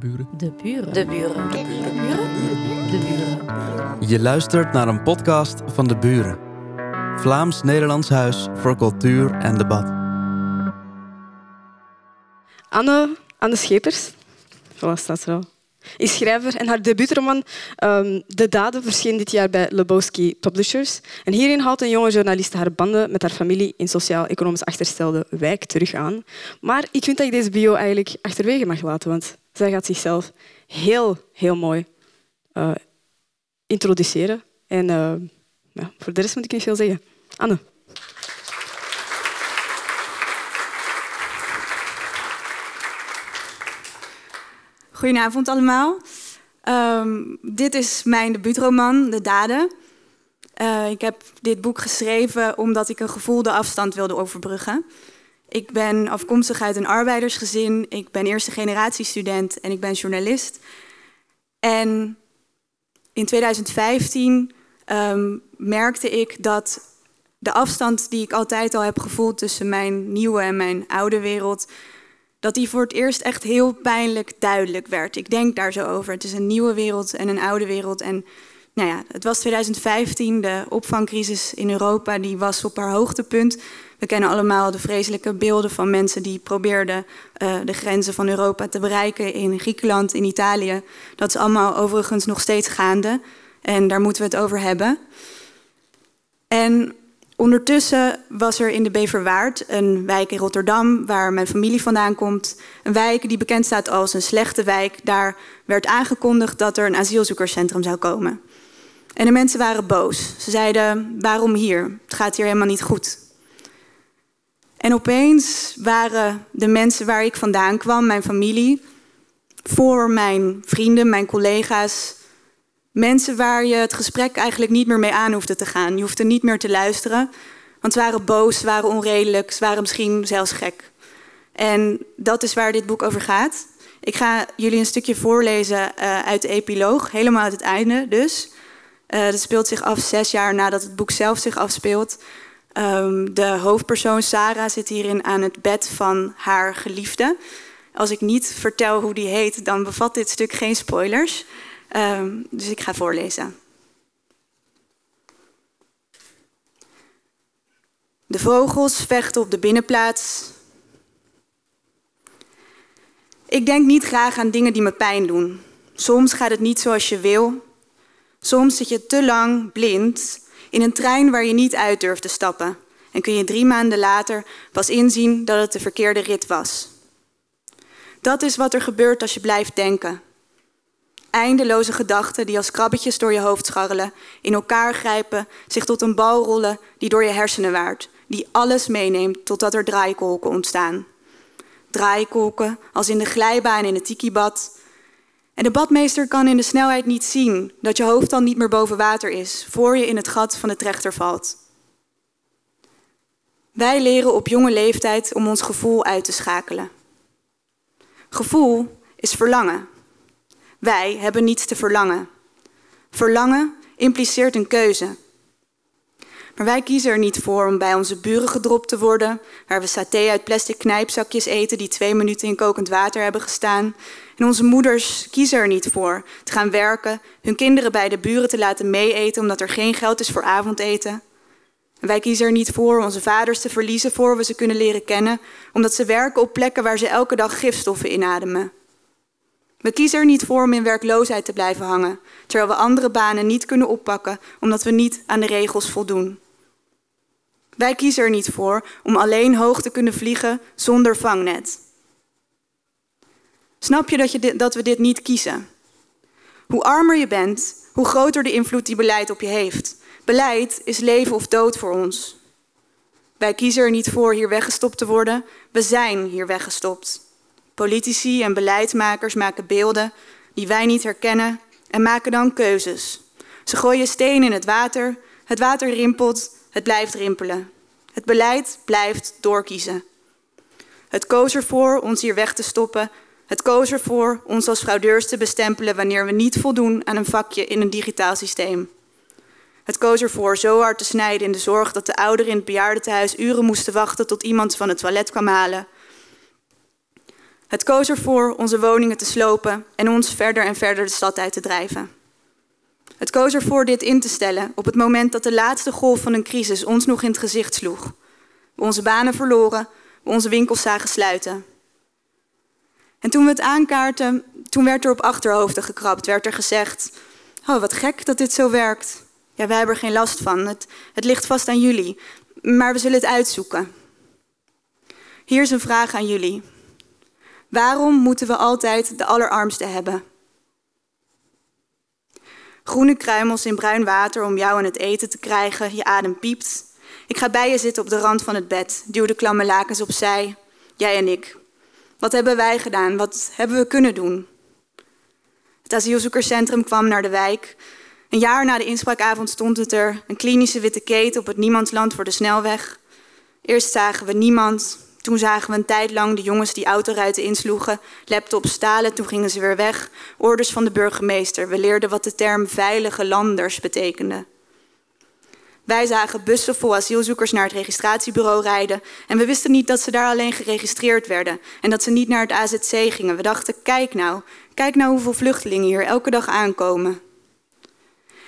De buren. De buren. De buren. De buren. De buren. Je luistert naar een podcast van De Buren. Vlaams-Nederlands Huis voor Cultuur en Debat. Anne, Anne Schepers, voilà staat er al, is schrijver en haar debuutroman ehm, De Daden verscheen dit jaar bij Lebowski Publishers. En hierin haalt een jonge journaliste haar banden met haar familie in sociaal-economisch achterstelde wijk terug aan. Maar ik vind dat ik deze bio eigenlijk achterwege mag laten, want zij gaat zichzelf heel, heel mooi eh, introduceren. En eh, ja, voor de rest moet ik niet veel zeggen. Anne. Goedenavond allemaal. Ehm, dit is mijn debuutroman, De Daden. Eh, ik heb dit boek geschreven omdat ik een gevoelde afstand wilde overbruggen. Ik ben afkomstig uit een arbeidersgezin, ik ben eerste generatie student en ik ben journalist. En in 2015 ehm, merkte ik dat de afstand die ik altijd al heb gevoeld tussen mijn nieuwe en mijn oude wereld, dat die voor het eerst echt heel pijnlijk duidelijk werd. Ik denk daar zo over. Het is een nieuwe wereld en een oude wereld. En nou ja, het was 2015, de opvangcrisis in Europa, die was op haar hoogtepunt. We kennen allemaal de vreselijke beelden van mensen die probeerden uh, de grenzen van Europa te bereiken in Griekenland, in Italië. Dat is allemaal overigens nog steeds gaande. En daar moeten we het over hebben. En Ondertussen was er in de Beverwaard, een wijk in Rotterdam waar mijn familie vandaan komt, een wijk die bekend staat als een slechte wijk. Daar werd aangekondigd dat er een asielzoekerscentrum zou komen. En de mensen waren boos. Ze zeiden: waarom hier? Het gaat hier helemaal niet goed. En opeens waren de mensen waar ik vandaan kwam, mijn familie, voor mijn vrienden, mijn collega's, Mensen waar je het gesprek eigenlijk niet meer mee aan hoefde te gaan. Je hoefde niet meer te luisteren, want ze waren boos, ze waren onredelijk, ze waren misschien zelfs gek. En dat is waar dit boek over gaat. Ik ga jullie een stukje voorlezen uh, uit de epiloog, helemaal uit het einde dus. Uh, dat speelt zich af zes jaar nadat het boek zelf zich afspeelt. Um, de hoofdpersoon Sarah zit hierin aan het bed van haar geliefde. Als ik niet vertel hoe die heet, dan bevat dit stuk geen spoilers. Um, dus ik ga voorlezen. De vogels vechten op de binnenplaats. Ik denk niet graag aan dingen die me pijn doen. Soms gaat het niet zoals je wil. Soms zit je te lang blind in een trein waar je niet uit durft te stappen. En kun je drie maanden later pas inzien dat het de verkeerde rit was. Dat is wat er gebeurt als je blijft denken eindeloze gedachten die als krabbetjes door je hoofd scharrelen, in elkaar grijpen, zich tot een bal rollen die door je hersenen waart, die alles meeneemt totdat er draaikolken ontstaan. Draaikolken als in de glijbaan in het tikibad. En de badmeester kan in de snelheid niet zien dat je hoofd dan niet meer boven water is, voor je in het gat van de trechter valt. Wij leren op jonge leeftijd om ons gevoel uit te schakelen. Gevoel is verlangen. Wij hebben niets te verlangen. Verlangen impliceert een keuze. Maar wij kiezen er niet voor om bij onze buren gedropt te worden, waar we saté uit plastic knijpzakjes eten die twee minuten in kokend water hebben gestaan. En onze moeders kiezen er niet voor te gaan werken, hun kinderen bij de buren te laten meeeten omdat er geen geld is voor avondeten. En wij kiezen er niet voor onze vaders te verliezen voor we ze kunnen leren kennen, omdat ze werken op plekken waar ze elke dag gifstoffen inademen. We kiezen er niet voor om in werkloosheid te blijven hangen, terwijl we andere banen niet kunnen oppakken omdat we niet aan de regels voldoen. Wij kiezen er niet voor om alleen hoog te kunnen vliegen zonder vangnet. Snap je dat, je dat we dit niet kiezen? Hoe armer je bent, hoe groter de invloed die beleid op je heeft. Beleid is leven of dood voor ons. Wij kiezen er niet voor hier weggestopt te worden, we zijn hier weggestopt. Politici en beleidsmakers maken beelden die wij niet herkennen en maken dan keuzes. Ze gooien steen in het water, het water rimpelt, het blijft rimpelen. Het beleid blijft doorkiezen. Het koos ervoor ons hier weg te stoppen. Het koos ervoor ons als fraudeurs te bestempelen wanneer we niet voldoen aan een vakje in een digitaal systeem. Het koos ervoor zo hard te snijden in de zorg dat de ouderen in het bejaardentehuis uren moesten wachten tot iemand van het toilet kwam halen. Het koos ervoor onze woningen te slopen en ons verder en verder de stad uit te drijven. Het koos ervoor dit in te stellen op het moment dat de laatste golf van een crisis ons nog in het gezicht sloeg. We onze banen verloren, we onze winkels zagen sluiten. En toen we het aankaarten, toen werd er op achterhoofden gekrapt, werd er gezegd: Oh, wat gek dat dit zo werkt. Ja, wij hebben er geen last van. Het, het ligt vast aan jullie. Maar we zullen het uitzoeken. Hier is een vraag aan jullie. Waarom moeten we altijd de allerarmste hebben? Groene kruimels in bruin water om jou aan het eten te krijgen, je adem piept. Ik ga bij je zitten op de rand van het bed, duw de klamme lakens opzij, jij en ik. Wat hebben wij gedaan? Wat hebben we kunnen doen? Het asielzoekerscentrum kwam naar de wijk. Een jaar na de inspraakavond stond het er, een klinische witte keten op het niemandsland voor de snelweg. Eerst zagen we niemand, toen zagen we een tijd lang de jongens die autoruiten insloegen, laptops stalen, toen gingen ze weer weg. Orders van de burgemeester. We leerden wat de term veilige landers betekende. Wij zagen bussen vol asielzoekers naar het registratiebureau rijden en we wisten niet dat ze daar alleen geregistreerd werden en dat ze niet naar het AZC gingen. We dachten, kijk nou, kijk nou hoeveel vluchtelingen hier elke dag aankomen.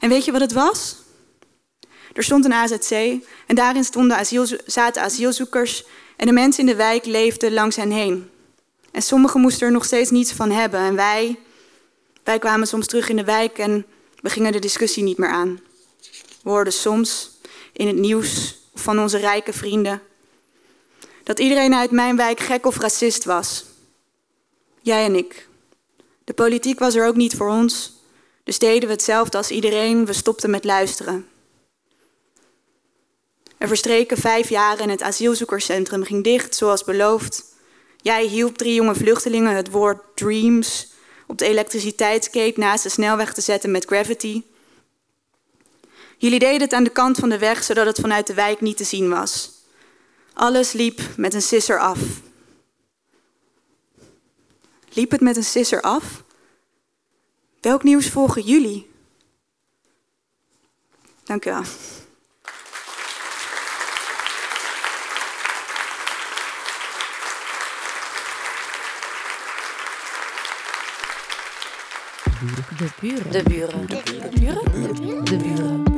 En weet je wat het was? Er stond een AZC en daarin stonden zaten asielzoekers en de mensen in de wijk leefden langs hen heen. En sommigen moesten er nog steeds niets van hebben. En wij, wij kwamen soms terug in de wijk en we gingen de discussie niet meer aan. We hoorden soms in het nieuws van onze rijke vrienden dat iedereen uit mijn wijk gek of racist was. Jij en ik. De politiek was er ook niet voor ons, dus deden we hetzelfde als iedereen. We stopten met luisteren. Er verstreken vijf jaar en het asielzoekerscentrum ging dicht, zoals beloofd. Jij hielp drie jonge vluchtelingen het woord dreams op de elektriciteitskate naast de snelweg te zetten met gravity. Jullie deden het aan de kant van de weg, zodat het vanuit de wijk niet te zien was. Alles liep met een sisser af. Liep het met een sisser af? Welk nieuws volgen jullie? Dank u wel. De buren. De buren. De buren. De buren.